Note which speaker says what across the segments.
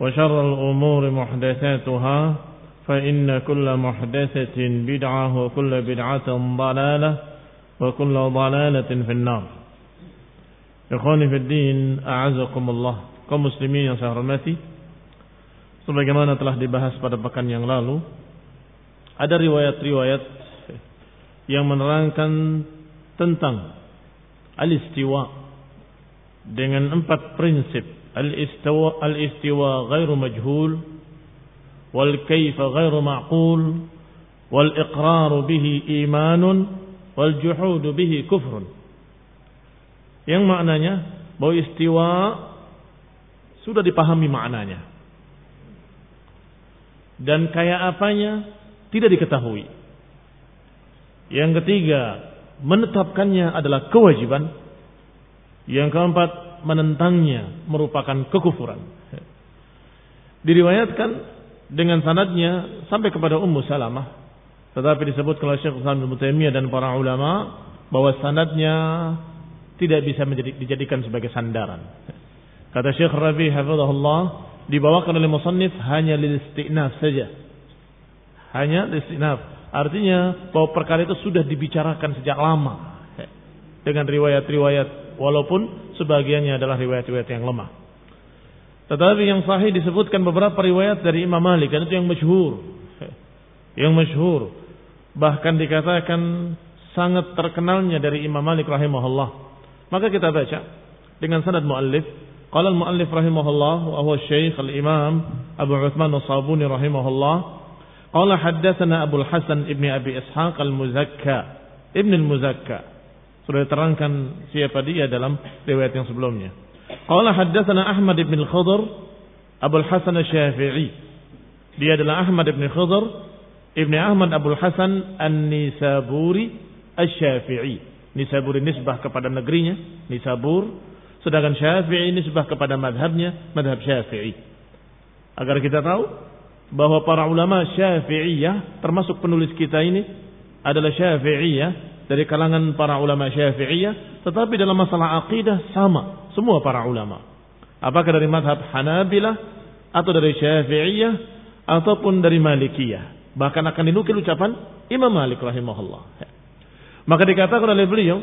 Speaker 1: وشر الأمور محدثاتها فإن كل محدثة بدعة وكل بدعة ضلالة وكل ضلالة في النار Ikhwani fi din, a'azakumullah. Kaum muslimin yang saya hormati, sebagaimana telah dibahas pada pekan yang lalu, ada riwayat-riwayat yang menerangkan tentang al-istiwa dengan empat prinsip. Majhul, wal kaifa ghairu ma'qul, wal iqraru bihi imanun, wal juhudu bihi kufrun. Yang maknanya bahwa istiwa sudah dipahami maknanya. Dan kayak apanya tidak diketahui. Yang ketiga, menetapkannya adalah kewajiban. Yang keempat, menentangnya merupakan kekufuran. Diriwayatkan dengan sanadnya sampai kepada Ummu Salamah. Tetapi disebut oleh Syekh Islam Ibnu dan para ulama bahwa sanadnya tidak bisa menjadi, dijadikan sebagai sandaran. Kata Syekh Rabi hafizahullah, dibawakan oleh musannif hanya lil istinaf saja. Hanya lil istinaf. Artinya bahwa perkara itu sudah dibicarakan sejak lama dengan riwayat-riwayat walaupun sebagiannya adalah riwayat-riwayat yang lemah. Tetapi yang sahih disebutkan beberapa riwayat dari Imam Malik dan itu yang masyhur. Yang masyhur. Bahkan dikatakan sangat terkenalnya dari Imam Malik rahimahullah maka kita baca dengan sanad muallif. Qala al-muallif rahimahullah wa huwa Syekh al-Imam Abu Uthman As-Sabuni rahimahullah. Qala haddatsana Abu al-Hasan ibn Abi Ishaq al-Muzakka. Ibn al-Muzakka. Sudah diterangkan siapa dia dalam riwayat yang sebelumnya. Qala haddatsana Ahmad ibn al-Khudr Abu al-Hasan Asy-Syafi'i. Dia adalah Ahmad ibn Khudr Ibn Ahmad Abu Hasan An-Nisaburi Asy-Syafi'i. Nisabur nisbah kepada negerinya, Nisabur. Sedangkan Syafi'i nisbah kepada madhabnya, madhab Syafi'i. Agar kita tahu bahwa para ulama Syafi'iyah, termasuk penulis kita ini, adalah Syafi'iyah, dari kalangan para ulama Syafi'iyah, tetapi dalam masalah akidah sama, semua para ulama. Apakah dari madhab Hanabilah, atau dari Syafi'iyah, ataupun dari Malikiyah. Bahkan akan dinukil ucapan Imam Malik rahimahullah. Maka dikatakan oleh beliau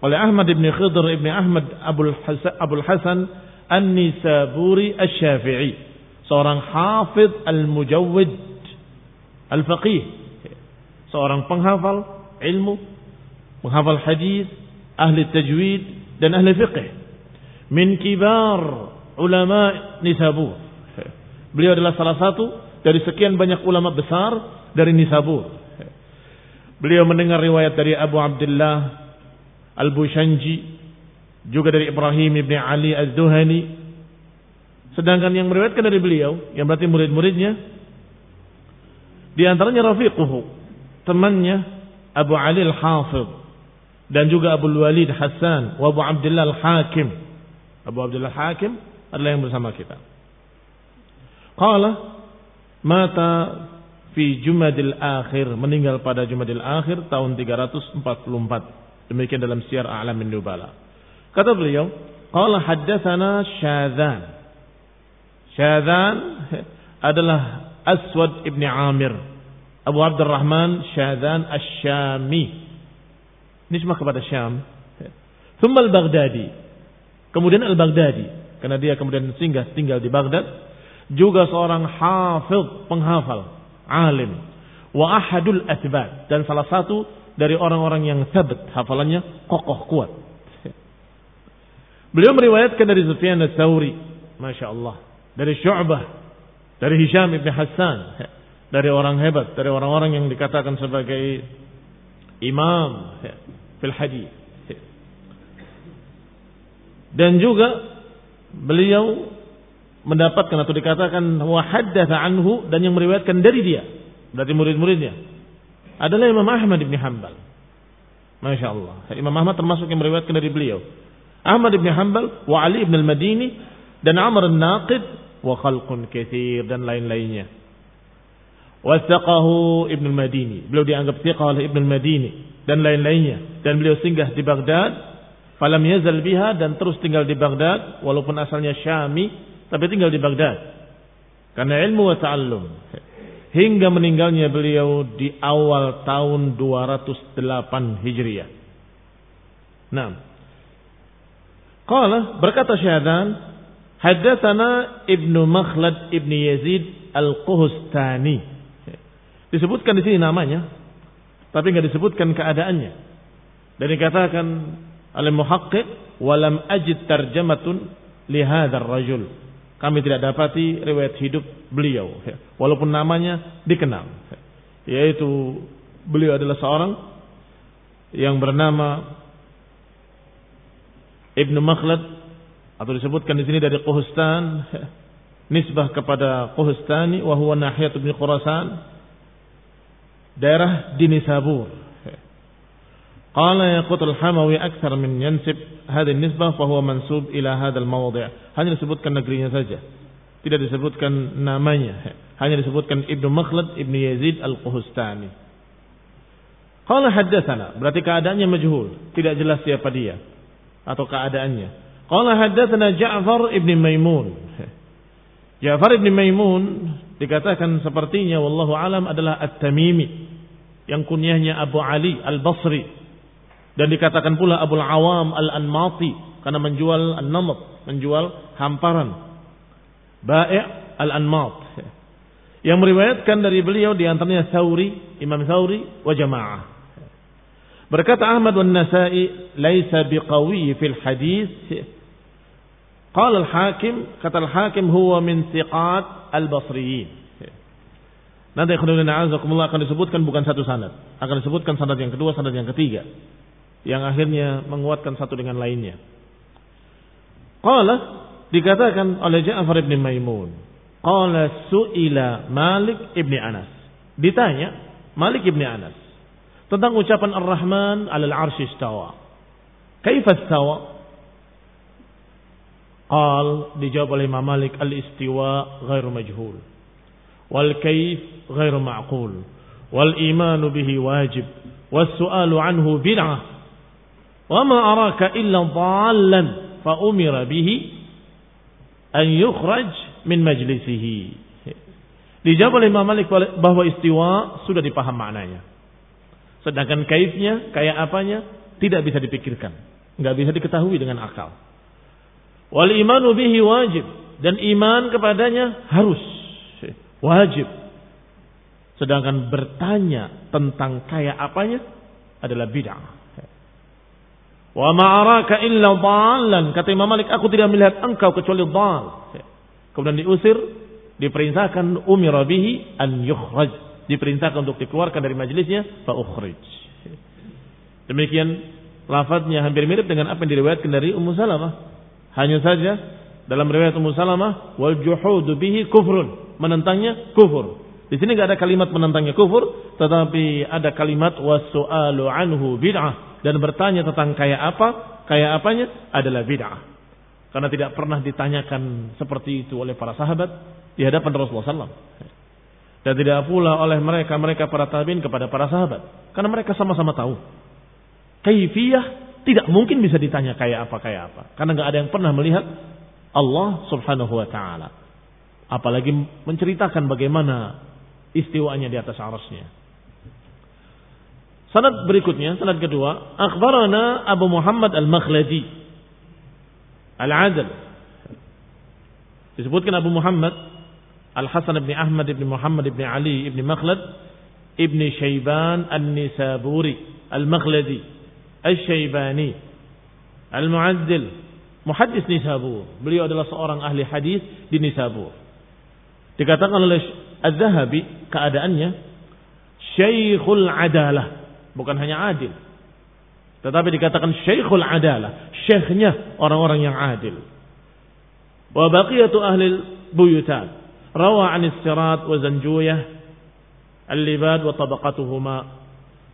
Speaker 1: oleh Ahmad ibn Khidr ibn Ahmad Abul Hasan, Abul Hasan An-Nisaburi Asy-Syafi'i, seorang hafid al-mujawwid al-faqih, seorang penghafal ilmu, penghafal hadis, ahli tajwid dan ahli fiqh. Min kibar ulama Nisabur. Beliau adalah salah satu dari sekian banyak ulama besar dari Nisabur. Beliau mendengar riwayat dari Abu Abdullah Al-Bushanji juga dari Ibrahim ibn Ali Az-Zuhani. Sedangkan yang meriwayatkan dari beliau, yang berarti murid-muridnya, di antaranya Rafiquhu, temannya Abu Ali Al-Hafidh dan juga Abu Walid Hassan wa Abu Abdullah Al-Hakim. Abu Abdullah Al-Hakim adalah yang bersama kita. Qala mata fi Jumadil Akhir, meninggal pada Jumadil Akhir tahun 344. Demikian dalam Syiar A'lamin Nubala. Kata beliau, qala haddatsana Syadzan. Syadzan adalah Aswad ibn Amir. Abu Abdurrahman Syadzan Asy-Syami. Nisbah kepada Syam. Thumma al-Baghdadi. Kemudian al-Baghdadi. Karena dia kemudian singgah tinggal di Baghdad. Juga seorang hafid, penghafal. Alim. Wa ahadul. Dan salah satu dari orang-orang yang sabat. Hafalannya kokoh kuat. Beliau meriwayatkan dari Sufyan al-Thawri, Masya Allah. Dari Syu'bah, dari Hisham ibn Hassan, dari orang hebat, dari orang-orang yang dikatakan sebagai imam fil hadis. Dan juga beliau mendapatkan atau dikatakan wahaddatha anhu dan yang meriwayatkan dari dia, berarti murid-muridnya adalah Imam Ahmad bin Hanbal. Masya Allah. Imam Ahmad termasuk yang meriwayatkan dari beliau. Ahmad bin Hanbal wa Ali bin Al-Madini dan Amr An-Naqid wa khalqun katsir dan lain-lainnya. Wasaqahu Ibn Al-Madini. Beliau dianggap thiqah oleh Ibn Al-Madini dan lain-lainnya. Dan beliau singgah di Baghdad, falam yazal biha dan terus tinggal di Baghdad walaupun asalnya Syami tapi tinggal di Baghdad. Karena ilmu wa ta'allum. Hingga meninggalnya beliau di awal tahun 208 Hijriah. Nah, Qala berkata Syahadan, haddatsana Ibnu Makhlad Ibnu Yazid Al-Quhustani. Disebutkan di sini namanya, tapi nggak disebutkan keadaannya. Dan dikatakan oleh muhaqqiq walam ajid tarjamatun li hadzal rajul. Kami tidak dapati riwayat hidup beliau walaupun namanya dikenal. Yaitu beliau adalah seorang yang bernama Ibnu Makhlad atau disebutkan di sini dari Quhustan nisbah kepada Quhustani wa huwa nahiyat bin daerah Dinisabur. Qala yaqutul hamawi akthar min yansib hadhihi nisbah fa huwa mansub ila hadzal mawdi'. Hanya disebutkan negerinya saja. Tidak disebutkan namanya. Hanya disebutkan Ibnu Makhlad Ibnu Yazid Al-Qustani. Qala haddatsana, berarti keadaannya majhul, tidak jelas siapa dia atau keadaannya. Qala haddatsana Ja'far Ibnu Maimun. Ja'far Ibnu Maimun dikatakan sepertinya wallahu alam adalah At-Tamimi yang kunyahnya Abu Ali Al-Basri dan dikatakan pula Abu Al-Awam Al-Anmati karena menjual an-namat, menjual hamparan. Bai' Al-Anmat. Yang meriwayatkan dari beliau di antaranya Sauri, Imam Sauri wa jamaah. Berkata Ahmad dan Nasai, "Laisa biqawi fil hadis." Qala al-Hakim, kata al-Hakim huwa min thiqat al-Basriyin. Nanti kemudian azakumullah akan disebutkan bukan satu sanad, akan disebutkan sanad yang kedua, sanad yang ketiga yang akhirnya menguatkan satu dengan lainnya. Qala dikatakan oleh Ja'far bin Maimun, qala su'ila Malik ibni Anas. Ditanya Malik ibni Anas, tentang ucapan Ar-Rahman 'alal 'arsy istawa. Kaifa istawa? Qal dijawab oleh Imam Malik al-istiwa ghairu majhul. Wal kaif ghairu ma'qul. Wal imanu bihi wajib. Was su'alu anhu bid'ah. Wa ma araka illa dhallan fa umira bihi an yukhraj min majlisihi. Dijawab oleh Imam Malik bahwa istiwa sudah dipaham maknanya. Sedangkan kaifnya, kayak apanya, tidak bisa dipikirkan. Nggak bisa diketahui dengan akal. Wal imanu bihi wajib. Dan iman kepadanya harus. Wajib. Sedangkan bertanya tentang kayak apanya adalah bid'ah. Wa ma'araka illa dhalan. Kata Imam Malik, aku tidak melihat engkau kecuali dhal. Kemudian diusir, diperintahkan umira bihi an yukhraj diperintahkan untuk dikeluarkan dari majelisnya, fa ukhrij. Demikian lafadznya hampir mirip dengan apa yang diriwayatkan dari Ummu Salamah. Hanya saja dalam riwayat Ummu Salamah wal juhudu bihi kufrun, menentangnya kufur. Di sini nggak ada kalimat menentangnya kufur, tetapi ada kalimat wasu'alu anhu bid'ah dan bertanya tentang kayak apa, kayak apanya adalah bid'ah. Karena tidak pernah ditanyakan seperti itu oleh para sahabat di hadapan Rasulullah SAW. Dan tidak pula oleh mereka mereka para tabiin kepada para sahabat, karena mereka sama-sama tahu kaifiyah tidak mungkin bisa ditanya kayak apa kayak apa. Karena nggak ada yang pernah melihat Allah Subhanahu wa taala. Apalagi menceritakan bagaimana istiwanya di atas arasnya. Sanad berikutnya, sanad kedua, akhbarana Abu Muhammad Al-Makhladi. Al-Adl. Disebutkan Abu Muhammad Al-Hasan bin Ahmad bin Muhammad bin Ali bin Makhlad ibn Shayban An-Nisaburi. Al-Makhladi. Al-Syaibani Al-Mu'addil. Muhaddis Nisabur. Beliau adalah seorang ahli hadis di Nisabur Dikatakan oleh Az-Zahabi keadaannya Syekhul Adalah. Bukan hanya adil. Tetapi dikatakan Syekhul Adalah. Syekhnya orang-orang yang adil. Wa baqiyatu ahli buyutan. Rawa an sirat wa zanjuyah Al-libad wa tabaqatuhuma.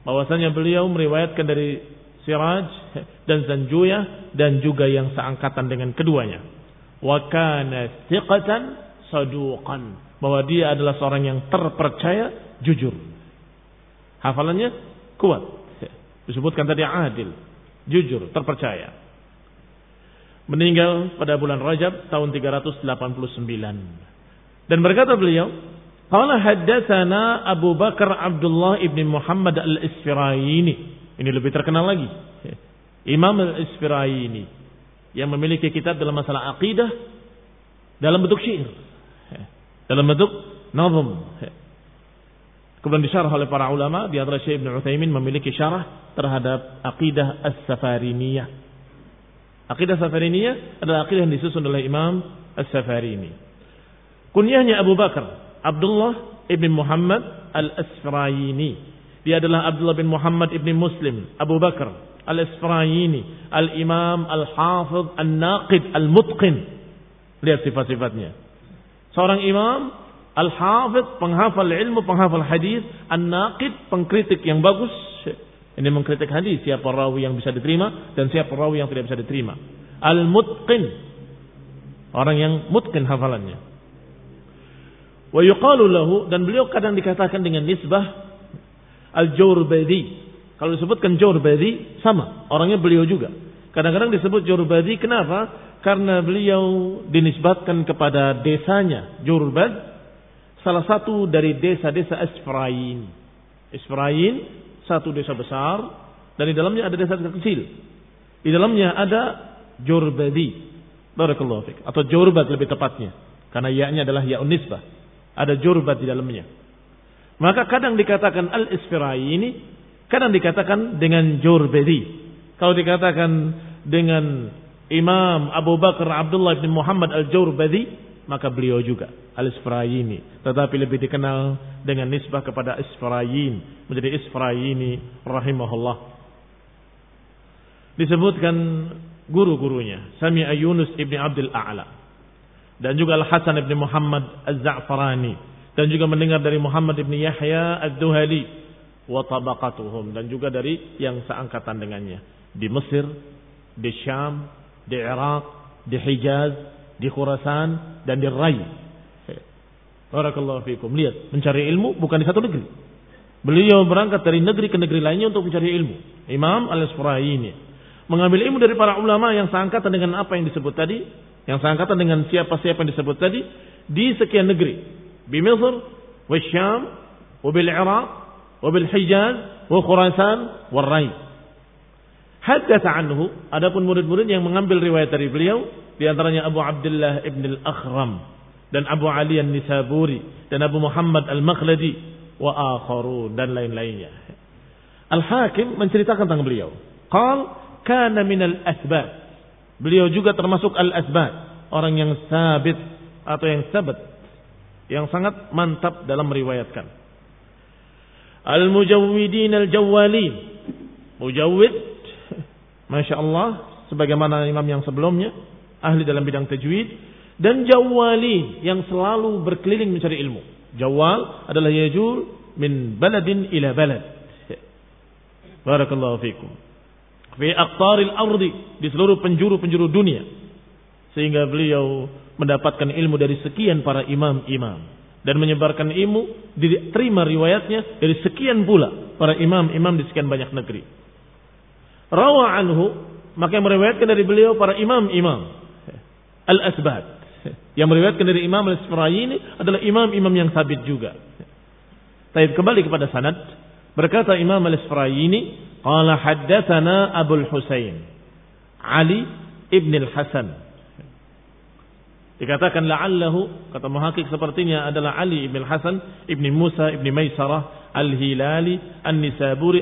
Speaker 1: Bahwasanya beliau meriwayatkan dari Siraj dan Zanjuyah dan juga yang seangkatan dengan keduanya. Wa kana thiqatan saduqan. Bahwa dia adalah seorang yang terpercaya, jujur. Hafalannya kuat. Disebutkan tadi adil, jujur, terpercaya. Meninggal pada bulan Rajab tahun 389. Dan berkata beliau, Qala haddatsana Abu Bakar Abdullah ibn Muhammad al-Isfirayini ini lebih terkenal lagi. Imam Al-Isfiraini yang memiliki kitab dalam masalah akidah dalam bentuk syair. Dalam bentuk nazm. Kemudian disyarah oleh para ulama di antara Syekh Ibn Utsaimin memiliki syarah terhadap akidah As-Safariniyah. Akidah Safariniyah adalah akidah yang disusun oleh Imam As-Safarini. Kunyahnya Abu Bakar, Abdullah ibn Muhammad Al-Asfaraini dia adalah Abdullah bin Muhammad ibn Muslim, Abu Bakar, Al-Isfrayini, Al-Imam, Al-Hafidh, Al-Naqid, Al-Mutqin. Lihat sifat-sifatnya. Seorang imam, Al-Hafidh, penghafal ilmu, penghafal hadis, Al-Naqid, pengkritik yang bagus. Ini mengkritik hadis, siapa rawi yang bisa diterima dan siapa rawi yang tidak bisa diterima. Al-Mutqin, orang yang mutqin hafalannya. Wa yuqalu lahu dan beliau kadang dikatakan dengan nisbah Al-Jawrbadi. Kalau disebutkan Jawrbadi sama, orangnya beliau juga. Kadang-kadang disebut Jawrbadi kenapa? Karena beliau dinisbatkan kepada desanya Jurbad, salah satu dari desa-desa Isfrain. Isfrain satu desa besar dan di dalamnya ada desa kecil. Di dalamnya ada Jurbadi. Barakallahu fik. Atau Jurbat lebih tepatnya. Karena ya-nya adalah ya nisbah. Ada Jurbat di dalamnya. Maka kadang dikatakan al-isfirai ini, kadang dikatakan dengan jurbedi. Kalau dikatakan dengan Imam Abu Bakar Abdullah bin Muhammad al-Jurbadi, maka beliau juga al-Isfirayini. Tetapi lebih dikenal dengan nisbah kepada Isfirayin. Menjadi Isfirayini rahimahullah. Disebutkan guru-gurunya. Sami Yunus ibn Abdul A'la. Dan juga Al-Hasan ibn Muhammad al-Za'farani dan juga mendengar dari Muhammad ibn Yahya ad-Duhali wa tabaqatuhum dan juga dari yang seangkatan dengannya di Mesir, di Syam, di Irak, di Hijaz, di Khurasan, dan di Rai. Barakallahu fikum. Lihat, mencari ilmu bukan di satu negeri. Beliau berangkat dari negeri ke negeri lainnya untuk mencari ilmu. Imam Al-Asfaraini mengambil ilmu dari para ulama yang seangkatan dengan apa yang disebut tadi, yang seangkatan dengan siapa-siapa yang disebut tadi di sekian negeri. Di Mesir, wa Syam, wa bil Iraq, Hijaz, wa Khurasan, wa Rai. Hadatsa anhu, adapun murid-murid yang mengambil riwayat dari beliau di antaranya Abu Abdullah Ibn Al-Akhram dan Abu Ali An-Nisaburi dan Abu Muhammad Al-Makhladi wa akharun dan lain-lainnya. Al-Hakim menceritakan tentang beliau. Qal kana minal asbab. Beliau juga termasuk al-asbab, orang yang sabit atau yang sabat yang sangat mantap dalam meriwayatkan. Al-mujawwidin al-jawwalin. Mujawwid Masya Allah, sebagaimana imam yang sebelumnya, ahli dalam bidang tajwid, dan jawwali yang selalu berkeliling mencari ilmu. Jawwal adalah yajul min baladin ila balad. Barakallahu fikum. Fi aqtaril ardi, di seluruh penjuru-penjuru dunia. Sehingga beliau mendapatkan ilmu dari sekian para imam-imam dan menyebarkan ilmu diterima riwayatnya dari sekian pula para imam-imam di sekian banyak negeri. Rawa anhu maka yang meriwayatkan dari beliau para imam-imam. Al-asbat yang meriwayatkan dari Imam al-Isfirayini adalah imam-imam yang sabit juga. Tapi kembali kepada sanad. Berkata Imam al-Isfirayini qala haddatsana Abu Husain Ali ibn al-Hasan. Dikatakan la'allahu kata muhakik sepertinya adalah Ali ibn Hasan ibn Musa ibn Maisarah al-Hilali an-Nisaburi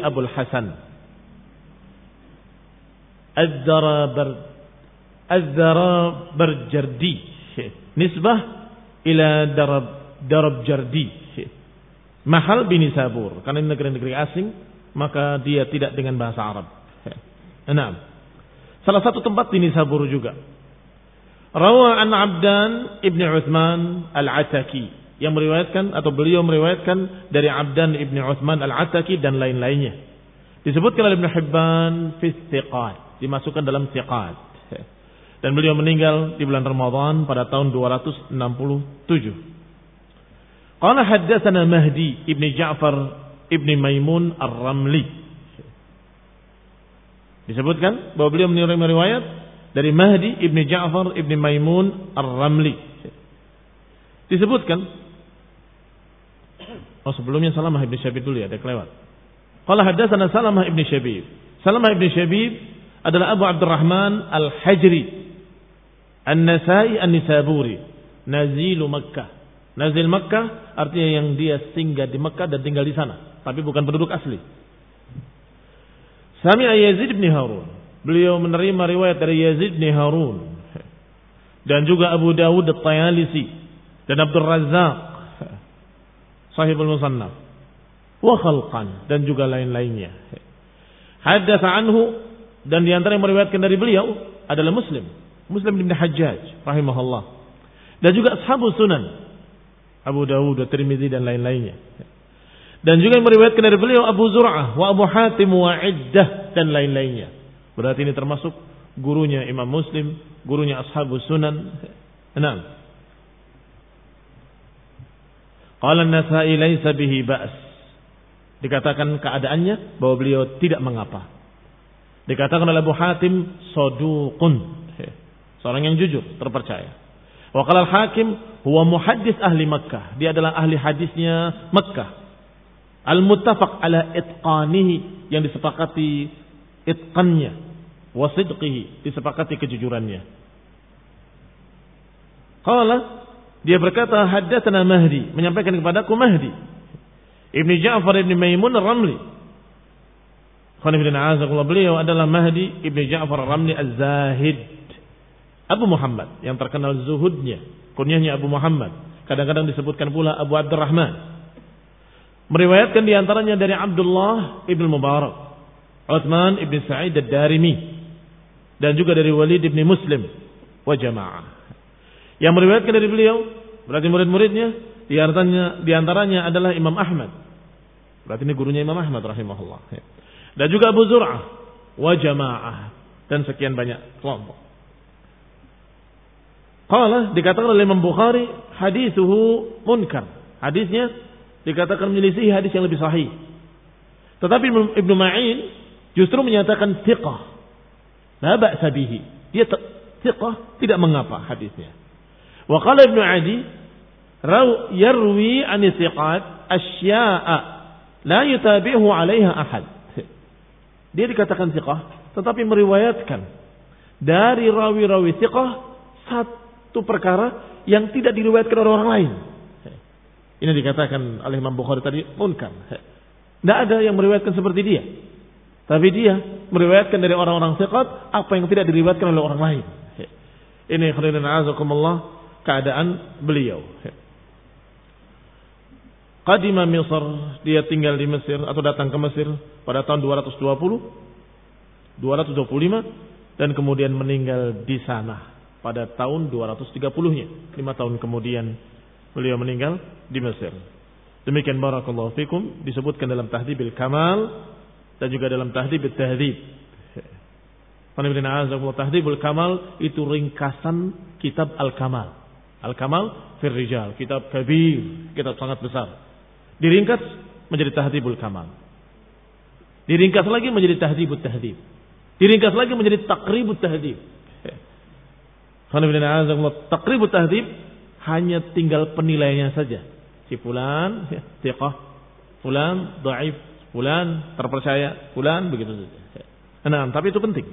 Speaker 1: Abul Hasan. Az-Zarabar Az-Zarabarjardi nisbah ila Darab Darabjardi mahal bin Nisabur karena negeri-negeri asing maka dia tidak dengan bahasa Arab. Enam. Salah satu tempat di Nisabur juga Rawa an Abdan ibn Uthman al-Ataki yang meriwayatkan atau beliau meriwayatkan dari Abdan ibn Uthman al-Ataki dan lain-lainnya. Disebutkan oleh Ibn Hibban fi dimasukkan dalam thiqat. Dan beliau meninggal di bulan Ramadan pada tahun 267. Qala haddatsana Mahdi ibn Ja'far ibn Maimun ar-Ramli. Disebutkan bahwa beliau menerima riwayat dari Mahdi ibni Ja'far ibni Maimun Ar-Ramli. Disebutkan Oh sebelumnya Salamah ibni Syabib dulu ya, ada kelewat. Qala haddatsana Salamah ibni Syabib. Salamah ibni Syabib adalah Abu Abdurrahman Al-Hajri An-Nasai An-Nisaburi Nazilu Makkah. Nazil Makkah artinya yang dia singgah di Makkah dan tinggal di sana, tapi bukan penduduk asli. Sami Yazid bin Harun Beliau menerima riwayat dari Yazid bin Harun dan juga Abu Dawud At-Tayalisi dan Abdul Razzaq Sahibul Musannaf wa khalqan dan juga lain-lainnya. Hadatsa anhu dan di antara yang meriwayatkan dari beliau adalah Muslim, Muslim bin Hajjaj rahimahullah. Dan juga Ashabus Sunan Abu Dawud, Tirmizi dan lain-lainnya. Dan juga yang meriwayatkan dari beliau Abu Zur'ah wa Abu Hatim wa Iddah dan lain-lainnya. Berarti ini termasuk gurunya Imam Muslim, gurunya Ashabus Sunan. Enam. Qala an-Nasa'i laisa bihi ba's. Dikatakan keadaannya bahwa beliau tidak mengapa. Dikatakan oleh Abu Hatim saduqun. Seorang yang jujur, terpercaya. Wa al-Hakim huwa muhaddis ahli Makkah. Dia adalah ahli hadisnya Makkah. Al-muttafaq ala itqanihi yang disepakati itqannya wa sidqihi disepakati kejujurannya qala dia berkata haddatsana Mahdi menyampaikan kepadaku Mahdi Ibnu Ja'far Ibnu Maimun Khonifidina beliau adalah Mahdi Ibnu Ja'far Ar-Ramli Az-Zahid Abu Muhammad yang terkenal zuhudnya kunyahnya Abu Muhammad kadang-kadang disebutkan pula Abu Abdurrahman meriwayatkan di antaranya dari Abdullah Ibnu Mubarak Uthman ibn Sa'id ad-Darimi dan juga dari Walid ibn Muslim wa jamaah. Yang meriwayatkan dari beliau berarti murid-muridnya di antaranya, di antaranya adalah Imam Ahmad. Berarti ini gurunya Imam Ahmad rahimahullah. Dan juga Abu Zur'ah wa jamaah dan sekian banyak kelompok. Qala dikatakan oleh Imam Bukhari hadisuhu munkar. Hadisnya dikatakan menyelisih hadis yang lebih sahih. Tetapi Ibnu Ma'in justru menyatakan thiqah. La ba'sa bihi. Dia thiqah tidak mengapa hadisnya. Wa qala Ibnu Adi raw yarwi an thiqat asya'a la yutabihu 'alaiha ahad. Dia dikatakan thiqah tetapi meriwayatkan dari rawi-rawi thiqah satu perkara yang tidak diriwayatkan oleh orang lain. Ini dikatakan oleh Imam Bukhari tadi munkar. Tidak ada yang meriwayatkan seperti dia. Tapi dia meriwayatkan dari orang-orang siqat apa yang tidak diriwayatkan oleh orang lain. Ini khairan azakumullah keadaan beliau. Qadima Misr, dia tinggal di Mesir atau datang ke Mesir pada tahun 220, 225 dan kemudian meninggal di sana pada tahun 230-nya. Lima tahun kemudian beliau meninggal di Mesir. Demikian barakallahu fikum disebutkan dalam Tahdzibil Kamal dan juga dalam Tahdzib Tahdzib. Tahdhibul Kamal itu ringkasan kitab Al-Kamal. Al-Kamal fir rijal, kitab kabir, kitab sangat besar. Diringkas menjadi tahdibul kamal. Diringkas lagi menjadi tahdibut tahdib. Diringkas lagi menjadi takribut tahdib. Takribut tahdib hanya tinggal penilaiannya saja. Si fulan, ya, tiqah, fulan, daif, fulan, terpercaya, fulan, begitu saja. Nah, tapi itu penting.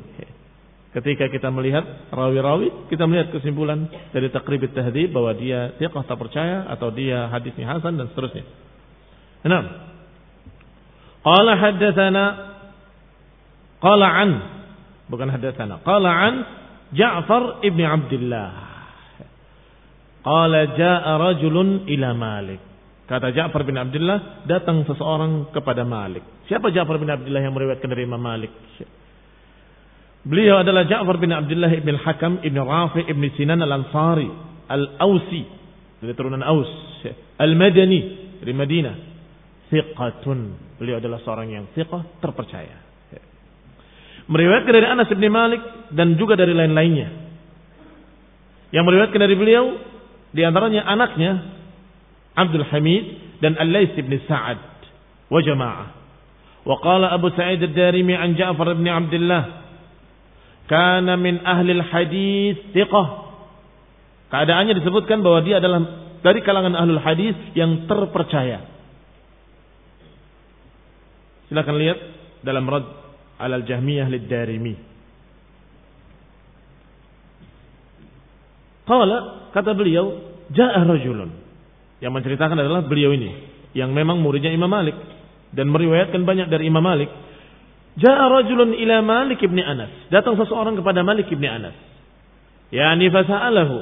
Speaker 1: Ketika kita melihat rawi-rawi, kita melihat kesimpulan dari takribut tahdib bahwa dia tiqah terpercaya atau dia hadisnya hasan dan seterusnya. Enam. Qala haddatsana qala an bukan haddatsana qala an Ja'far ibn Abdullah. Qala ja'a rajulun ila Malik. Kata Ja'far bin Abdullah, datang seseorang kepada Malik. Siapa Ja'far bin Abdullah yang meriwayatkan dari Imam Malik? Beliau adalah Ja'far bin Abdullah ibn Hakam ibn Rafi ibn Sinan al-Ansari al-Ausi dari turunan Aus al-Madani dari Madinah Thiqatun. Beliau adalah seorang yang thiqah, terpercaya. Meriwayatkan dari Anas bin Malik dan juga dari lain-lainnya. Yang meriwayatkan dari beliau di antaranya anaknya Abdul Hamid dan Al-Lais bin Sa'ad wa jamaah. Wa qala Abu Sa'id ad-Darimi an Ja'far bin Abdullah kana min ahli al-hadis thiqah. Keadaannya disebutkan bahwa dia adalah dari kalangan ahlul hadis yang terpercaya. Silakan lihat dalam Rad al Jahmiyah lid-Darimi. Qala kata beliau, ja'a rajulun. Yang menceritakan adalah beliau ini yang memang muridnya Imam Malik dan meriwayatkan banyak dari Imam Malik. Ja'a rajulun ila Malik ibn Anas. Datang seseorang kepada Malik ibn Anas. Yani fasa'alahu.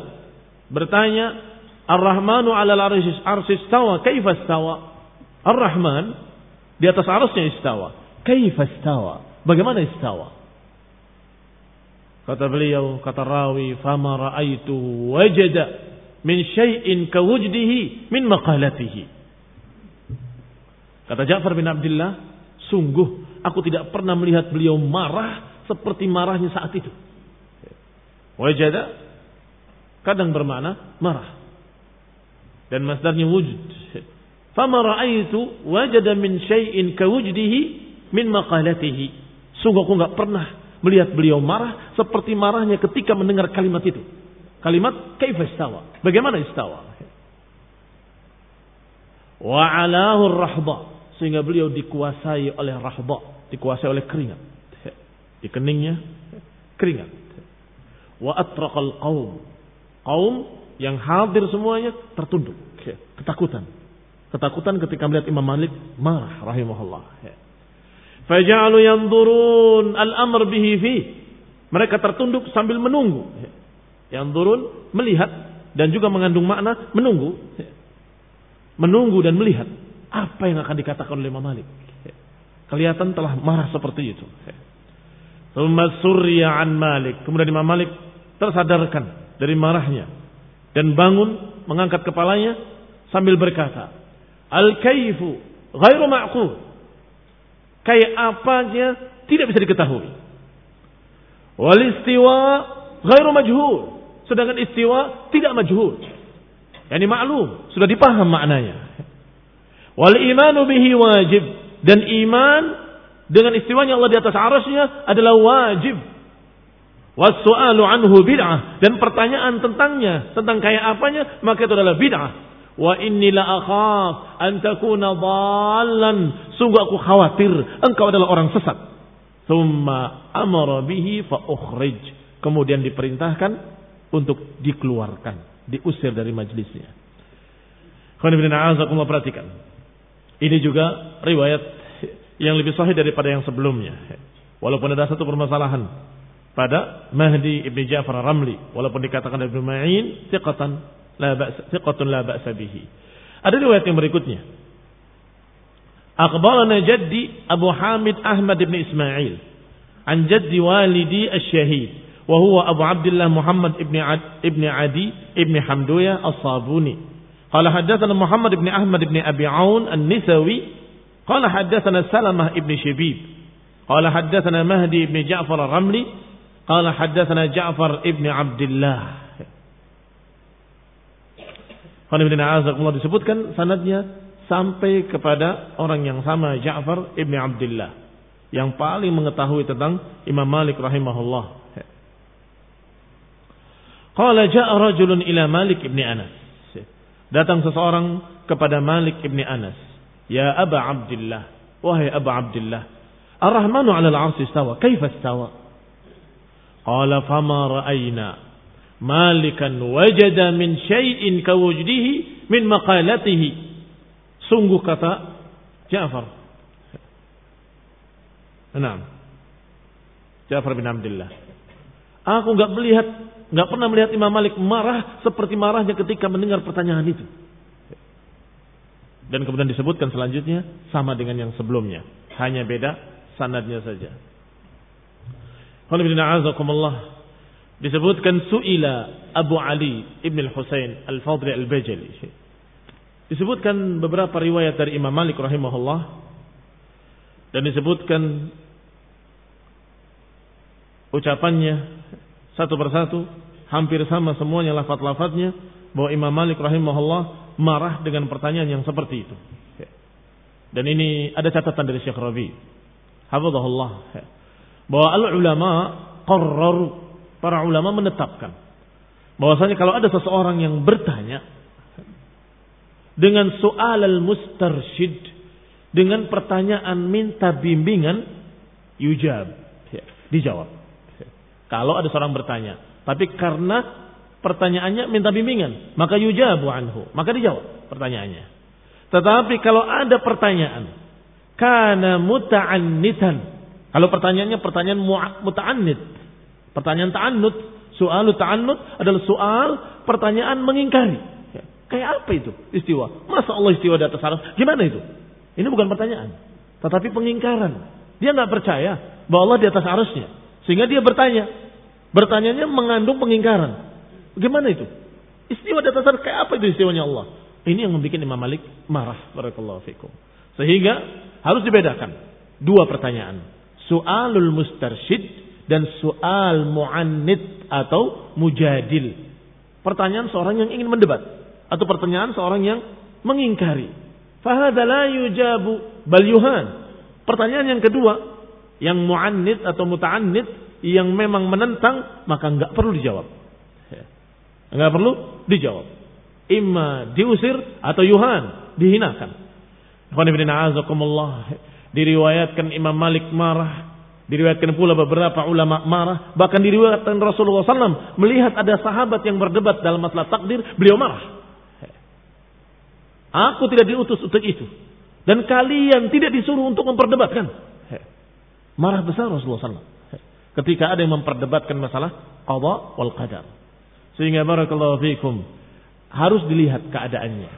Speaker 1: Bertanya, Ar-Rahmanu 'ala al-'arsy istawa, kaifa istawa? Ar-Rahman di atas arusnya istawa. Kaifa istawa? Bagaimana istawa? Kata beliau, kata rawi, fama ra'aitu wajada min syai'in kawujdihi min maqalatihi. Kata Ja'far bin Abdullah, sungguh aku tidak pernah melihat beliau marah seperti marahnya saat itu. Wajada kadang bermakna marah. Dan masdarnya wujud. Fama ra'aitu wajada min syai'in kawujdihi min maqalatihi. Sungguh aku nggak pernah melihat beliau marah seperti marahnya ketika mendengar kalimat itu. Kalimat kaifa istawa? Bagaimana istawa? Wa alahu rahba sehingga beliau dikuasai oleh rahba, dikuasai oleh keringat. Di keningnya keringat. Wa atraqal qaum. Qaum yang hadir semuanya tertunduk, ketakutan Ketakutan ketika melihat Imam Malik marah rahimahullah. Ya. Faja'alu yanzurun al-amr bihi fi. Mereka tertunduk sambil menunggu. Ya. Yanzurun melihat dan juga mengandung makna menunggu. Ya. Menunggu dan melihat apa yang akan dikatakan oleh Imam Malik. Kelihatan telah marah seperti itu. Thumma an Malik. Kemudian Imam Malik tersadarkan dari marahnya dan bangun mengangkat kepalanya sambil berkata, Al-kaifu ghairu ma'qul. Kayak apanya tidak bisa diketahui. Wal istiwa ghairu majhul. Sedangkan istiwa tidak majhul. Yani maklum, sudah dipaham maknanya. Wal imanu bihi wajib dan iman dengan istiwanya Allah di atas arasnya adalah wajib. Wasu'alu anhu bid'ah dan pertanyaan tentangnya, tentang kayak apanya, maka itu adalah bid'ah Wa inni la akhaf an takuna dhallan. Sungguh aku khawatir engkau adalah orang sesat. Thumma amara bihi fa ukhrij. Kemudian diperintahkan untuk dikeluarkan, diusir dari majlisnya. Khonibillah perhatikan. Ini juga riwayat yang lebih sahih daripada yang sebelumnya. Walaupun ada satu permasalahan pada Mahdi Ibn Ja'far Ramli. Walaupun dikatakan Ibn Ma'in, tiqatan la ba'sa, thiqatun la ba'sa bihi. Ada riwayat yang berikutnya Akhbarana jaddi Abu Hamid Ahmad ibn Ismail an jaddi walidi asy-syahid wa huwa Abu Abdullah Muhammad ibn Ad, ibn Adi ibn Hamduya as-Sabuni. Qala haddatsana Muhammad ibn Ahmad ibn Abi Aun an-Nisawi qala haddatsana Salamah ibn Shibib qala haddatsana Mahdi ibn Ja'far ar-Ramli qala haddatsana Ja'far ibn Abdullah. Qala disebutkan sanadnya sampai kepada orang yang sama Ja'far ibn Abdullah yang paling mengetahui tentang Imam Malik rahimahullah. Qala ja'a rajulun ila Malik ibn Anas. Datang seseorang kepada Malik ibn Anas. Ya Aba Abdullah. Wahai Aba Abdullah. Ar-Rahmanu ala al-arsi istawa. Kaifa istawa? Qala fama ra'ayna. Malikan wajada min syai'in kawujdihi min maqalatihi Sungguh kata Ja'far. Enam. Ja'far bin Abdullah. Aku nggak melihat, nggak pernah melihat Imam Malik marah seperti marahnya ketika mendengar pertanyaan itu. Dan kemudian disebutkan selanjutnya sama dengan yang sebelumnya, hanya beda sanadnya saja. Disebutkan suila Abu Ali ibn al-Husain al-Fadli al-Bajali Disebutkan beberapa riwayat dari Imam Malik rahimahullah dan disebutkan ucapannya satu persatu hampir sama semuanya lafaz-lafaznya bahwa Imam Malik rahimahullah marah dengan pertanyaan yang seperti itu. Dan ini ada catatan dari Syekh Rabi. Hafizahullah. Bahwa al-ulama qarraru para ulama menetapkan bahwasanya kalau ada seseorang yang bertanya dengan soal al-mustarsyid dengan pertanyaan minta bimbingan yujab. Ya, dijawab. Ya. kalau ada seorang bertanya tapi karena pertanyaannya minta bimbingan maka yujabu anhu. Maka dijawab pertanyaannya. Tetapi kalau ada pertanyaan karena muta'annitan. Kalau pertanyaannya pertanyaan muta'annit pertanyaan ta'annut soal ta'annut adalah soal pertanyaan mengingkari Kayak apa itu istiwa? Masa Allah istiwa di atas arus? Gimana itu? Ini bukan pertanyaan. Tetapi pengingkaran. Dia nggak percaya bahwa Allah di atas arusnya. Sehingga dia bertanya. Bertanyanya mengandung pengingkaran. Gimana itu? Istiwa di atas arus kayak apa itu istiwanya Allah? Ini yang membuat Imam Malik marah. Fikum. Sehingga harus dibedakan. Dua pertanyaan. Soalul mustarsyid dan soal mu'annid atau mujadil. Pertanyaan seorang yang ingin mendebat atau pertanyaan seorang yang mengingkari. Fahada la yujabu bal yuhan. Pertanyaan yang kedua, yang mu'annid atau muta'annid yang memang menentang, maka enggak perlu dijawab. Enggak perlu dijawab. Imma diusir atau yuhan, dihinakan. Diriwayatkan Imam Malik marah Diriwayatkan pula beberapa ulama marah. Bahkan diriwayatkan Rasulullah SAW melihat ada sahabat yang berdebat dalam masalah takdir. Beliau marah. Aku tidak diutus untuk itu. Dan kalian tidak disuruh untuk memperdebatkan. Marah besar Rasulullah SAW. Ketika ada yang memperdebatkan masalah qadha wal qadar. Sehingga barakallahu fikum harus dilihat keadaannya.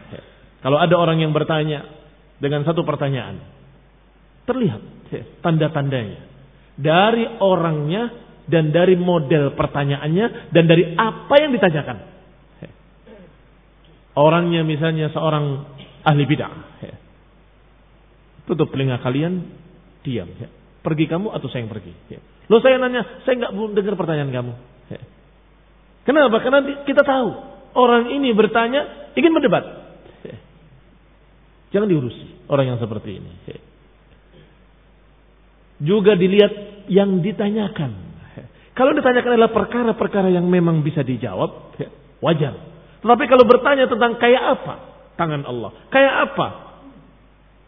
Speaker 1: Kalau ada orang yang bertanya dengan satu pertanyaan, terlihat tanda-tandanya dari orangnya dan dari model pertanyaannya dan dari apa yang ditanyakan. Orangnya misalnya seorang ahli bid'ah. Ya. Tutup telinga kalian, diam. Ya. Pergi kamu atau saya yang pergi. Ya. Lo saya nanya, saya nggak dengar pertanyaan kamu. Kenapa? Karena kita tahu orang ini bertanya ingin berdebat. Jangan diurusi orang yang seperti ini. Juga dilihat yang ditanyakan. Ya. Kalau ditanyakan adalah perkara-perkara yang memang bisa dijawab, wajar. Tetapi kalau bertanya tentang kayak apa tangan Allah, kayak apa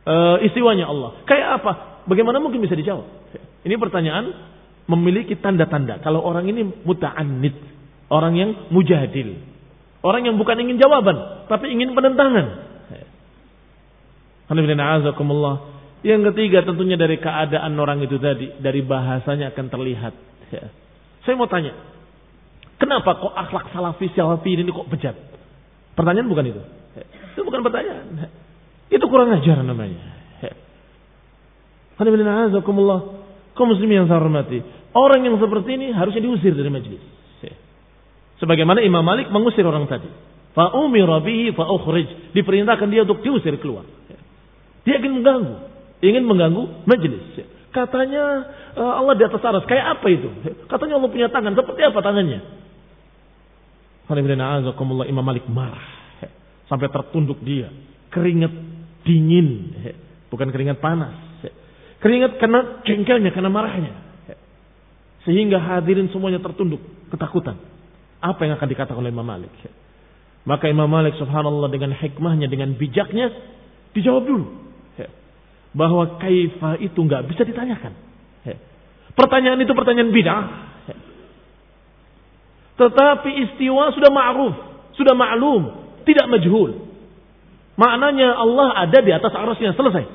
Speaker 1: e, istiwanya Allah, kayak apa, bagaimana mungkin bisa dijawab? Ini pertanyaan memiliki tanda-tanda. Kalau orang ini muta'annid, orang yang mujadil, orang yang bukan ingin jawaban, tapi ingin penentangan. Yang ketiga tentunya dari keadaan orang itu tadi, dari bahasanya akan terlihat. Saya mau tanya, Kenapa kok akhlak salafi salafi ini kok bejat? Pertanyaan bukan itu. Itu bukan pertanyaan. Itu kurang ajar namanya. Kau muslim yang saya hormati. Orang yang seperti ini harusnya diusir dari majlis. Sebagaimana Imam Malik mengusir orang tadi. Fa'umira bihi fa'ukhrij. Diperintahkan dia untuk diusir keluar. Dia ingin mengganggu. Ingin mengganggu majlis. Katanya eh, Allah di atas aras. Kayak apa itu? Katanya Allah punya tangan. Seperti apa tangannya? Imam Malik marah. Sampai tertunduk dia. Keringat dingin. Bukan keringat panas. Keringat karena jengkelnya, karena marahnya. Sehingga hadirin semuanya tertunduk, ketakutan. Apa yang akan dikatakan oleh Imam Malik? Maka Imam Malik subhanallah dengan hikmahnya, dengan bijaknya, dijawab dulu. Bahwa kaifa itu nggak bisa ditanyakan. Pertanyaan itu pertanyaan bid'ah. Tetapi istiwa sudah ma'ruf, sudah maklum, tidak majhul. Maknanya Allah ada di atas arasnya, selesai.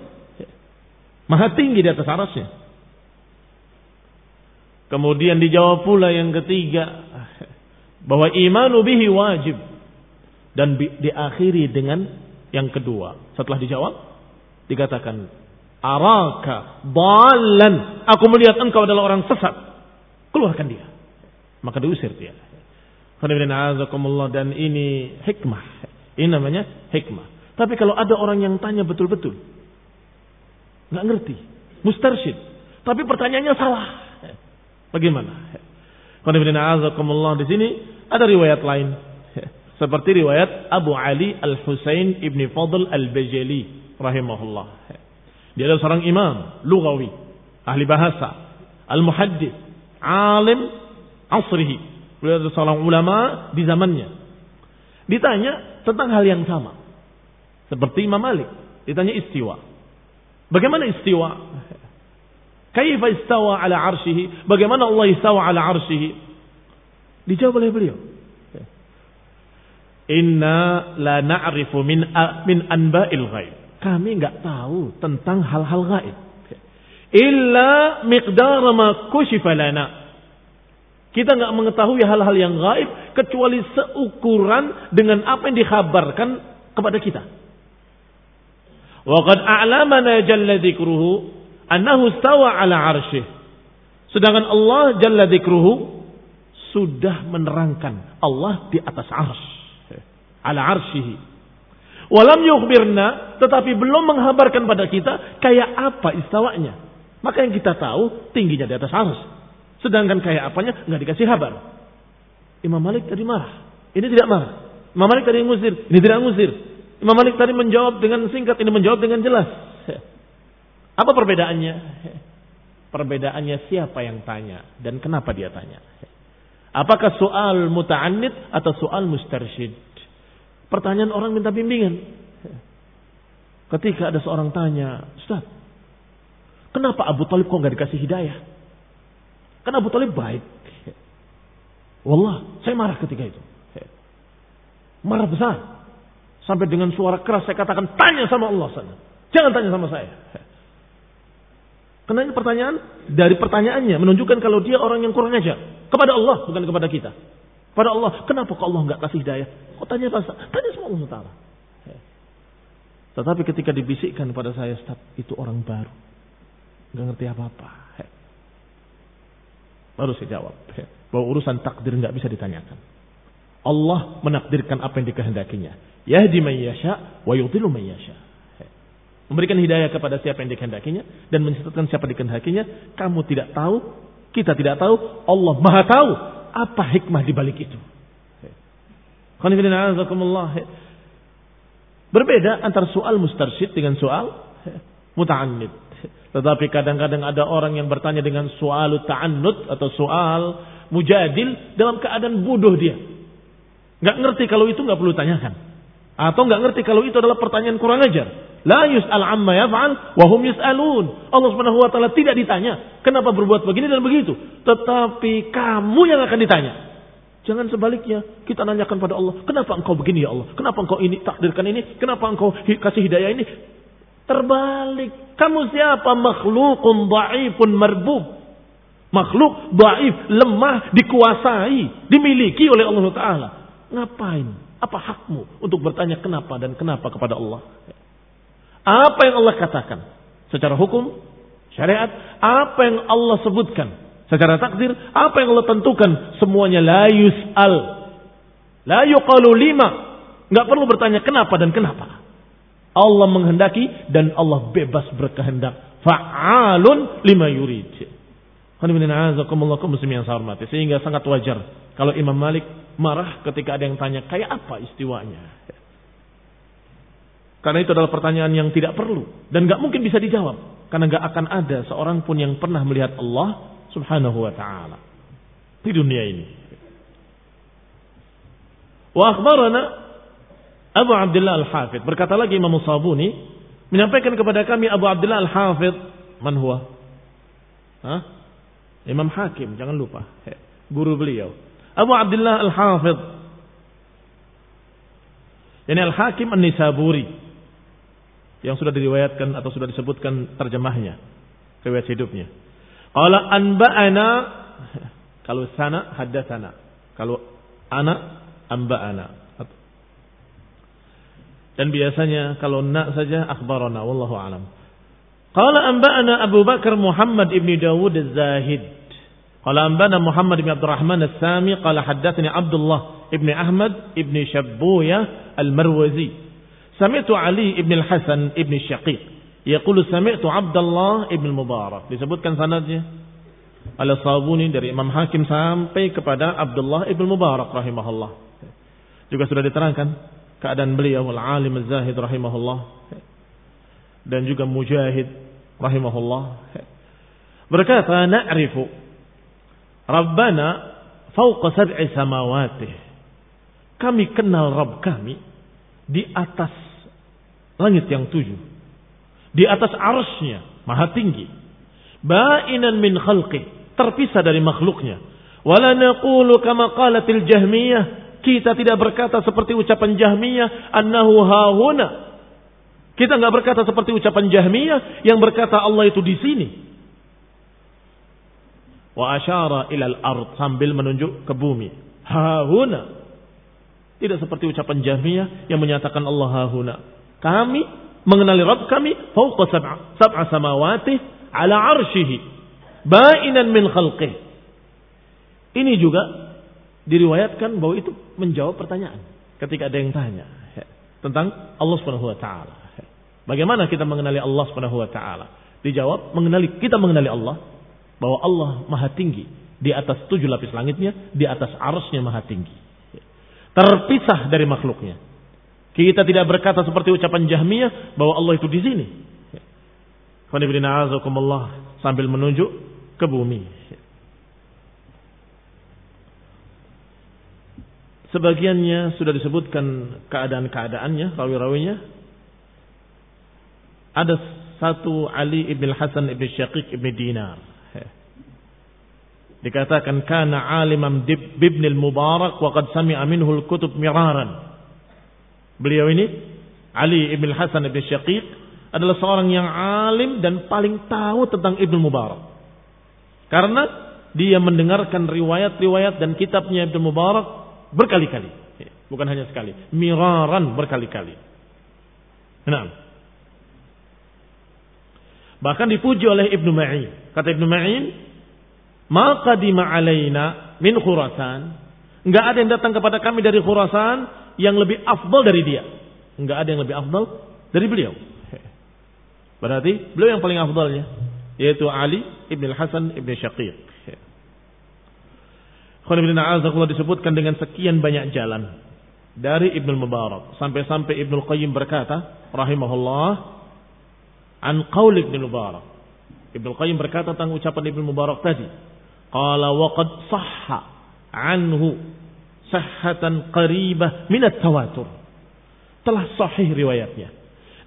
Speaker 1: Maha tinggi di atas arasnya. Kemudian dijawab pula yang ketiga bahwa imanu bihi wajib dan diakhiri dengan yang kedua. Setelah dijawab dikatakan araka balan aku melihat engkau adalah orang sesat. Keluarkan dia. Maka diusir dia. Dan ini hikmah. Ini namanya hikmah. Tapi kalau ada orang yang tanya betul-betul, Nggak ngerti. Mustarsyid. Tapi pertanyaannya salah. Bagaimana? di sini ada riwayat lain. Seperti riwayat Abu Ali Al-Husain Ibni Fadl Al-Bajali rahimahullah. Dia adalah seorang imam, lugawi, ahli bahasa, al-muhaddis, alim asrihi. Beliau adalah seorang ulama di zamannya. Ditanya tentang hal yang sama. Seperti Imam Malik. Ditanya istiwa. Bagaimana istiwa? Kaifa istawa ala arshihi? Bagaimana Allah istawa ala arshihi? Dijawab oleh beliau. Inna la na'rifu min min anba'il ghaib. Kami enggak tahu tentang hal-hal gaib. Illa miqdar ma kushifa lana. Kita enggak mengetahui hal-hal yang gaib kecuali seukuran dengan apa yang dikhabarkan kepada kita. Waqad a'lamana jalla dzikruhu annahu stawa ala arsyih. Sedangkan Allah jalla dzikruhu sudah menerangkan Allah di atas arsy. Ala arsyihi. Walam yukhbirna tetapi belum menghabarkan pada kita kayak apa istawanya. Maka yang kita tahu tingginya di atas arsy. Sedangkan kayak apanya nggak dikasih kabar. Imam Malik tadi marah. Ini tidak marah. Imam Malik tadi ngusir. Ini tidak ngusir. Imam Malik tadi menjawab dengan singkat, ini menjawab dengan jelas. Apa perbedaannya? Perbedaannya siapa yang tanya dan kenapa dia tanya. Apakah soal muta'annid atau soal mustarsyid? Pertanyaan orang minta bimbingan. Ketika ada seorang tanya, Ustaz, kenapa Abu Talib kok gak dikasih hidayah? Kan Abu Talib baik. Wallah, saya marah ketika itu. Marah besar. Sampai dengan suara keras saya katakan, tanya sama Allah sana. Jangan tanya sama saya. Karena ini pertanyaan, dari pertanyaannya menunjukkan kalau dia orang yang kurang ajar. Kepada Allah, bukan kepada kita. Pada Allah, kenapa kok Allah nggak kasih daya? Kok tanya apa? Tanya sama Allah Ta'ala. Tetapi ketika dibisikkan pada saya, Staf, itu orang baru. Nggak ngerti apa-apa. Baru saya jawab. Bahwa urusan takdir nggak bisa ditanyakan. Allah menakdirkan apa yang dikehendakinya. Yahdi man yasha wa yudhillu man yasha. Memberikan hidayah kepada siapa yang dikehendakinya dan menyesatkan siapa dikehendakinya. Kamu tidak tahu, kita tidak tahu, Allah Maha tahu apa hikmah di balik itu. Berbeda antara soal mustarsyid dengan soal muta'annid. Tetapi kadang-kadang ada orang yang bertanya dengan soal ta'annud atau soal mujadil dalam keadaan bodoh dia. Nggak ngerti kalau itu nggak perlu tanyakan. Atau nggak ngerti kalau itu adalah pertanyaan kurang ajar. La yus'al amma yaf'al wa hum yus'alun. Allah Subhanahu wa taala tidak ditanya kenapa berbuat begini dan begitu, tetapi kamu yang akan ditanya. Jangan sebaliknya, kita nanyakan pada Allah, kenapa engkau begini ya Allah? Kenapa engkau ini takdirkan ini? Kenapa engkau kasih hidayah ini? Terbalik. Kamu siapa? Makhlukun dhaifun marbub. Makhluk dhaif, lemah, dikuasai, dimiliki oleh Allah Taala. Ngapain? Apa hakmu untuk bertanya kenapa dan kenapa kepada Allah? Apa yang Allah katakan? Secara hukum, syariat, apa yang Allah sebutkan secara takdir, apa yang Allah tentukan, semuanya la yus'al. La yuqalu lima. Nggak perlu bertanya kenapa dan kenapa. Allah menghendaki dan Allah bebas berkehendak. Fa'alun lima yurid. Sehingga sangat wajar kalau Imam Malik marah ketika ada yang tanya kayak apa istiwanya. Karena itu adalah pertanyaan yang tidak perlu dan nggak mungkin bisa dijawab karena nggak akan ada seorang pun yang pernah melihat Allah Subhanahu wa taala di dunia ini. Wa akhbarana Abu Abdullah Al-Hafidh berkata lagi Imam Sabuni menyampaikan kepada kami Abu Abdullah Al-Hafidh man huwa? Hah? Imam Hakim jangan lupa guru beliau Abu Abdullah Al-Hafidh ini Al-Hakim An-Nisaburi yang sudah diriwayatkan atau sudah disebutkan terjemahnya riwayat hidupnya. Qala anba'ana kalau sana haddatsana. Kalau ana anba'ana. Dan biasanya kalau na saja akhbarana wallahu alam. Qala anba'ana Abu Bakar Muhammad ibn Dawud Az-Zahid. Qala anba'ana Muhammad ibn Abdurrahman As-Sami qala haddatsani Abdullah ibn Ahmad ibn Shabbuya Al-Marwazi. Sami'tu Ali ibn al-Hasan ibn Syaqiq. Yaqulu sami'tu Abdullah ibn Mubarak. Disebutkan sanadnya. Ala sabuni dari Imam Hakim sampai kepada Abdullah ibn Mubarak rahimahullah. Juga sudah diterangkan keadaan beliau al-alim az-zahid rahimahullah. Dan juga Mujahid rahimahullah. Berkata, na'rifu Rabbana fauqa sab'i samawatih. Kami kenal Rabb kami di atas Langit yang tujuh. Di atas arsnya. Maha tinggi. Ba'inan min khalqih. Terpisah dari makhluknya. Wala naqulu kama qalatil jahmiyah. Kita tidak berkata seperti ucapan jahmiyah. Annahu hahuna. Kita nggak berkata seperti ucapan jahmiyah. Yang berkata Allah itu di sini. Wa asyara ilal ard. Sambil menunjuk ke bumi. Hahuna. Tidak seperti ucapan jahmiyah yang menyatakan Allah hahuna. Kami mengenali Rabb kami fauqa sab'a sab'a samawati ala arsyihi ba'inan min khalqih. Ini juga diriwayatkan bahwa itu menjawab pertanyaan ketika ada yang tanya tentang Allah Subhanahu wa taala. Bagaimana kita mengenali Allah Subhanahu wa taala? Dijawab mengenali kita mengenali Allah bahwa Allah Maha tinggi di atas tujuh lapis langitnya, di atas arusnya Maha tinggi. Terpisah dari makhluknya. Kita tidak berkata seperti ucapan Jahmiyah bahwa Allah itu di sini. sambil menunjuk ke bumi. Sebagiannya sudah disebutkan keadaan-keadaannya, rawi-rawinya. Ada satu Ali ibn Hasan ibn Syaqiq ibn Dinar. Dikatakan kana alimam ibn al-Mubarak wa qad sami'a minhu al-kutub miraran. Beliau ini Ali ibn Hasan ibn Syaqiq adalah seorang yang alim dan paling tahu tentang Ibnu Mubarak. Karena dia mendengarkan riwayat-riwayat dan kitabnya Ibnu Mubarak berkali-kali. Bukan hanya sekali. Miraran berkali-kali. Nah. Bahkan dipuji oleh Ibnu Ma'in. Kata Ibnu Ma'in, "Ma qadima alaina min Khurasan." Enggak ada yang datang kepada kami dari Khurasan yang lebih afdal dari dia. Enggak ada yang lebih afdal dari beliau. Berarti beliau yang paling afdalnya yaitu Ali ibn Hasan ibn Syaqiq. Khonibina Azzaqullah disebutkan dengan sekian banyak jalan dari Ibnu Mubarak sampai-sampai Ibnu Qayyim berkata rahimahullah an qaul Ibnu Mubarak. Ibnu Qayyim berkata tentang ucapan Ibnu Mubarak tadi. Qala wa qad sahha anhu sahhatan qaribah minat tawatur. Telah sahih riwayatnya.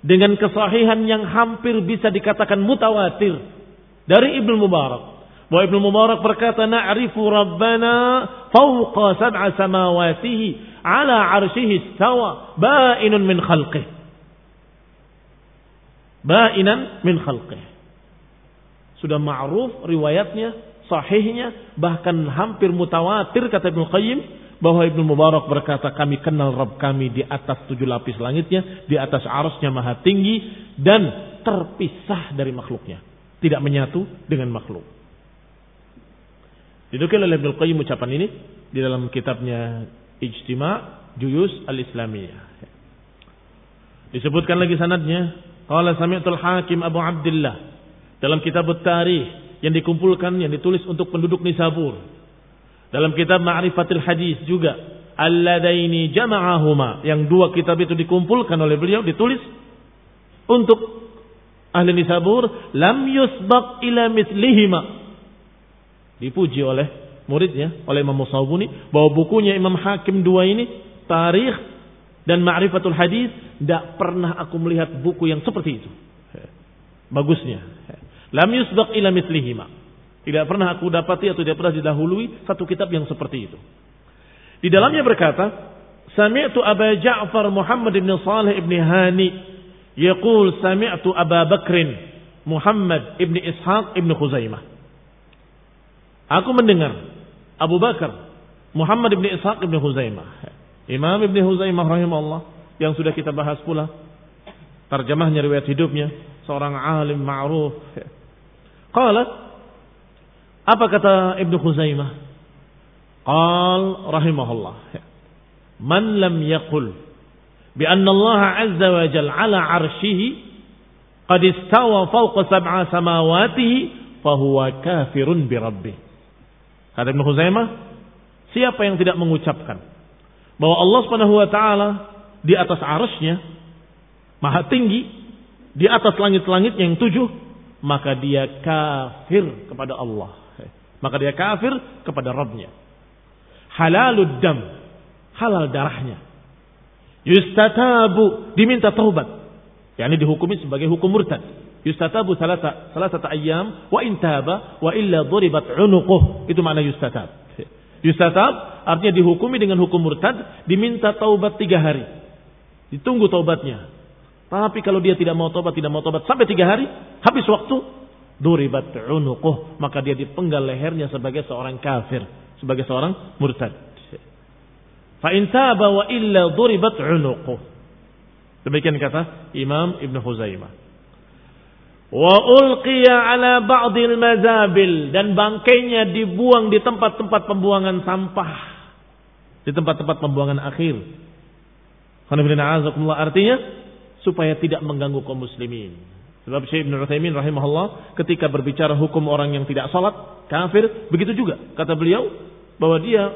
Speaker 1: Dengan kesahihan yang hampir bisa dikatakan mutawatir. Dari Ibnu Mubarak. Bahwa Ibnu Mubarak berkata, Na'rifu Rabbana fawqa sab'a samawatihi ala arshihi istawa ba'inun min khalqih. Ba'inan min khalqih. Sudah ma'ruf riwayatnya, sahihnya, bahkan hampir mutawatir kata Ibnu Qayyim bahwa Ibnu Mubarak berkata kami kenal Rabb kami di atas tujuh lapis langitnya, di atas arusnya maha tinggi dan terpisah dari makhluknya. tidak menyatu dengan makhluk. Didukil oleh Ibnu Qayyim ucapan ini di dalam kitabnya Ijtima' Juyus Al-Islamiyah. Disebutkan lagi sanadnya, qala sami'tul Hakim Abu Abdullah dalam kitab Tarikh yang dikumpulkan yang ditulis untuk penduduk Nisabur. Dalam kitab Ma'rifatul Hadis juga alladaini jama'ahuma yang dua kitab itu dikumpulkan oleh beliau ditulis untuk ahli Nisabur lam yusbaq ila mithlihima. Dipuji oleh muridnya oleh Imam Musawuni bahwa bukunya Imam Hakim dua ini tarikh dan ma'rifatul hadis tidak pernah aku melihat buku yang seperti itu. Bagusnya lam yusbaq ila mislihima tidak pernah aku dapati atau tidak pernah didahului satu kitab yang seperti itu di dalamnya berkata sami'tu Aba Ja'far Muhammad ibn Salih ibn Hani yaqul sami'tu Aba Bakrin Muhammad ibn Ishaq ibn Khuzaimah Aku mendengar Abu Bakar Muhammad bin Ishaq bin Huzaimah. Imam bin Huzaimah rahimahullah yang sudah kita bahas pula terjemahnya riwayat hidupnya seorang alim ma'ruf. Qala apa kata Ibnu Huzaimah? Qal rahimahullah. Man lam yaqul bi anna Allah azza wa jalla ala arshihi qad istawa fawqa sab'a samawatihi fahuwa kafirun bi rabbih. Kata Ibnu Khuzaimah, siapa yang tidak mengucapkan bahwa Allah Subhanahu wa taala di atas arasnya maha tinggi, di atas langit-langit yang tujuh, maka dia kafir kepada Allah. Maka dia kafir kepada Rabbnya. Halalud dam, halal darahnya. Yustatabu, diminta taubat. yakni dihukumi sebagai hukum murtad Yustatabu salasa salasata ayyam wa intaba wa illa duribat unuquh. Itu makna yustatab. Yustatab artinya dihukumi dengan hukum murtad, diminta taubat tiga hari. Ditunggu taubatnya. Tapi kalau dia tidak mau taubat, tidak mau taubat sampai tiga hari, habis waktu, duribat unuquh. Maka dia dipenggal lehernya sebagai seorang kafir. Sebagai seorang murtad. Fa intaba wa illa duribat unuquh. Demikian kata Imam Ibn Huzaimah wa ulqiya ala ba'dil mazabil dan bangkainya dibuang di tempat-tempat pembuangan sampah di tempat-tempat pembuangan akhir. artinya supaya tidak mengganggu kaum muslimin. Sebab Syekh Ibn Uthaymin rahimahullah ketika berbicara hukum orang yang tidak salat, kafir, begitu juga kata beliau bahwa dia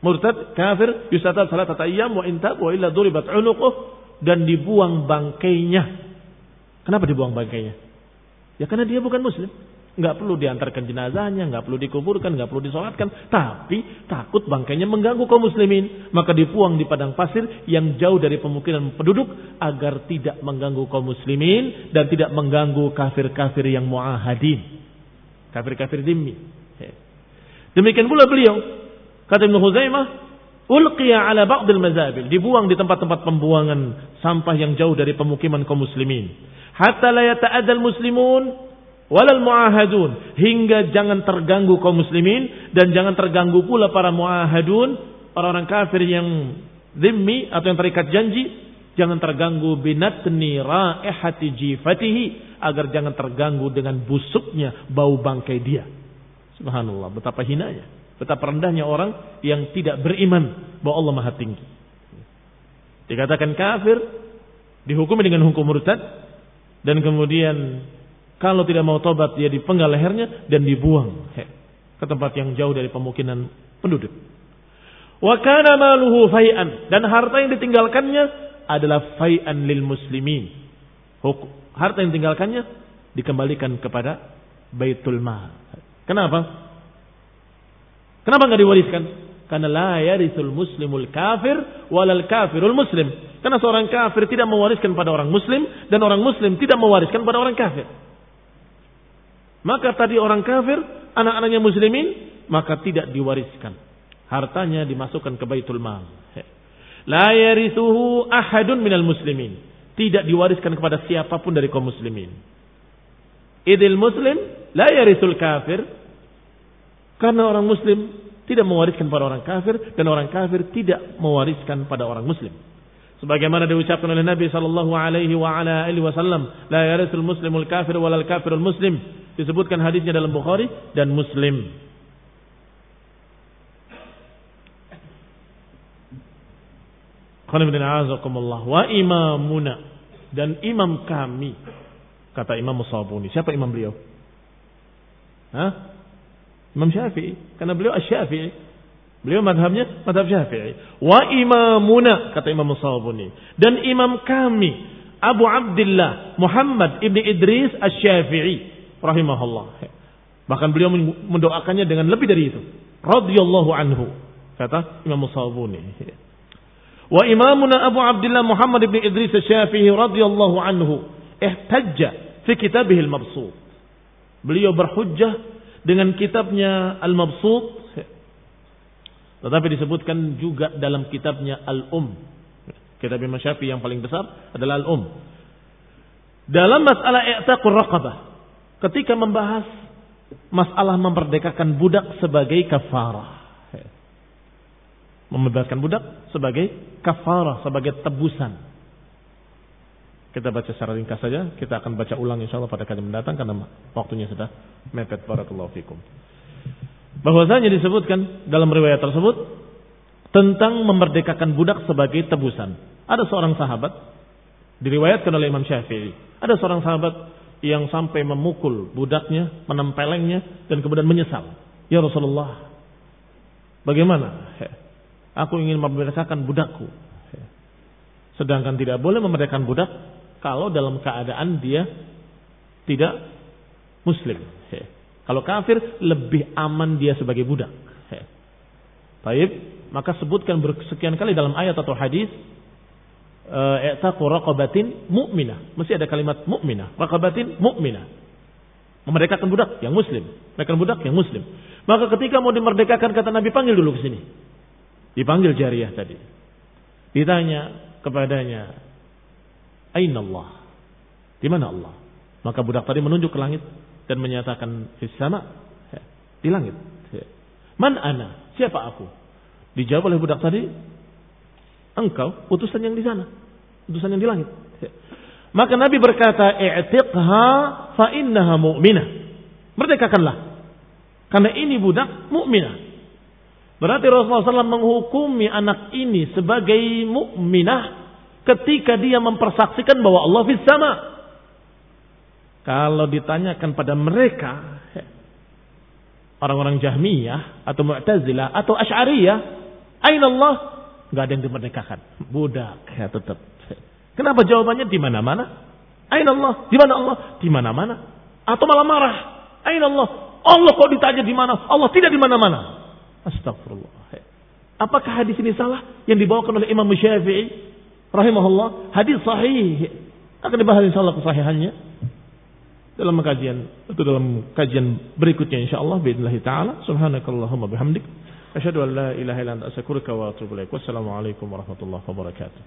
Speaker 1: murtad, kafir, yusatab salat ayyam wa intab wa illa duribat unuquh dan dibuang bangkainya. Kenapa dibuang bangkainya? Ya karena dia bukan muslim. Nggak perlu diantarkan jenazahnya, nggak perlu dikuburkan, nggak perlu disolatkan. Tapi takut bangkainya mengganggu kaum muslimin. Maka dipuang di padang pasir yang jauh dari pemukiman penduduk. Agar tidak mengganggu kaum muslimin. Dan tidak mengganggu kafir-kafir yang mu'ahadin. Kafir-kafir dimmi. Demikian pula beliau. Kata Ibn Huzaimah. Ulqiya ala ba'dil mazabil. Dibuang di tempat-tempat pembuangan sampah yang jauh dari pemukiman kaum muslimin hatta la yata'addal muslimun walal muahadun. Hingga jangan terganggu kaum muslimin dan jangan terganggu pula para muahadun orang-orang kafir yang zimmi atau yang terikat janji jangan terganggu binatni raihati jifatihi agar jangan terganggu dengan busuknya bau bangkai dia. Subhanallah betapa hinanya betapa rendahnya orang yang tidak beriman bahwa Allah Maha tinggi. Dikatakan kafir dihukumi dengan hukum murtad dan kemudian kalau tidak mau tobat dia dipenggal lehernya dan dibuang ke tempat yang jauh dari pemukiman penduduk. Wa kana maluhu fai'an dan harta yang ditinggalkannya adalah fai'an lil muslimin. Harta yang ditinggalkannya dikembalikan kepada Baitul Mal. Kenapa? Kenapa nggak diwariskan? Karena la yarisul muslimul kafir walal kafirul muslim. Karena seorang kafir tidak mewariskan pada orang muslim dan orang muslim tidak mewariskan pada orang kafir. Maka tadi orang kafir, anak-anaknya muslimin, maka tidak diwariskan. Hartanya dimasukkan ke baitul mal. La yarithuhu ahadun minal muslimin. Tidak diwariskan kepada siapa pun dari kaum muslimin. Idil muslim la yarithul kafir. Karena orang muslim tidak mewariskan pada orang kafir dan orang kafir tidak mewariskan pada orang muslim. Sebagaimana diucapkan oleh Nabi sallallahu alaihi wa ala alihi wasallam, la yarisul muslimul kafir walal kafirul muslim. Disebutkan hadisnya dalam Bukhari dan Muslim. Wa imamuna dan imam kami kata Imam Musabuni. Siapa imam beliau? Hah? Imam Syafi'i. Karena beliau asy-Syafi'i. Beliau madhabnya madhab Syafi'i. Wa imamuna kata Imam Musabuni. Dan imam kami Abu Abdullah Muhammad ibni Idris asy-Syafi'i rahimahullah. Bahkan beliau mendoakannya dengan lebih dari itu. Radhiyallahu anhu. Kata Imam Musabuni. Wa imamuna Abu Abdullah Muhammad bin Idris Syafi'i radhiyallahu anhu ihtajja fi kitabih al-mabsut. Beliau berhujjah dengan kitabnya Al-Mabsut tetapi disebutkan juga dalam kitabnya Al-Um. Kitab Imam Syafi'i yang paling besar adalah Al-Um. Dalam masalah i'taqur raqabah ketika membahas masalah memerdekakan budak sebagai kafarah membebaskan budak sebagai kafarah, sebagai tebusan. Kita baca secara ringkas saja, kita akan baca ulang insya Allah pada kali mendatang karena waktunya sudah mepet barakallahu fikum. Bahwasanya disebutkan dalam riwayat tersebut tentang memerdekakan budak sebagai tebusan. Ada seorang sahabat diriwayatkan oleh Imam Syafi'i. Ada seorang sahabat yang sampai memukul budaknya, menempelengnya dan kemudian menyesal. Ya Rasulullah, bagaimana? Aku ingin memerdekakan budakku. Sedangkan tidak boleh memerdekakan budak kalau dalam keadaan dia tidak muslim. Kalau kafir lebih aman dia sebagai budak. Baik, maka sebutkan bersekian kali dalam ayat atau hadis i'taqu raqabatin mu'minah. Mesti ada kalimat mu'minah, raqabatin mu'minah. Memerdekakan budak yang muslim, memerdekakan budak yang muslim. Maka ketika mau dimerdekakan kata Nabi panggil dulu ke sini. Dipanggil jariah tadi. Ditanya kepadanya, Aina Allah? Di mana Allah? Maka budak tadi menunjuk ke langit dan menyatakan fis sama di langit. Man ana? Siapa aku? Dijawab oleh budak tadi, engkau utusan yang di sana, utusan yang di langit. Maka Nabi berkata, "I'tiqha fa innaha mu'minah." Merdekakanlah. Karena ini budak mukminah. Berarti Rasulullah SAW menghukumi anak ini sebagai mukminah ketika dia mempersaksikan bahwa Allah fis sama. Kalau ditanyakan pada mereka orang-orang Jahmiyah atau Mu'tazilah atau Asy'ariyah, "Aina Allah?" Enggak ada yang dimerdekakan. Budak ya tetap. Kenapa jawabannya di mana-mana? Aina Allah? Di mana Allah? Di mana-mana. Atau malah marah. Aina Allah? Allah kok ditanya di mana? Allah tidak di mana-mana. Astagfirullah. Apakah hadis ini salah yang dibawakan oleh Imam Syafi'i rahimahullah? Hadis sahih. Akan dibahas insyaallah kesahihannya dalam kajian atau dalam kajian berikutnya insyaallah باذن taala. Subhanakallahumma bihamdik asyhadu an la ilaha illa anta astaghfiruka wa atubu ilaik. Wassalamualaikum warahmatullahi wabarakatuh.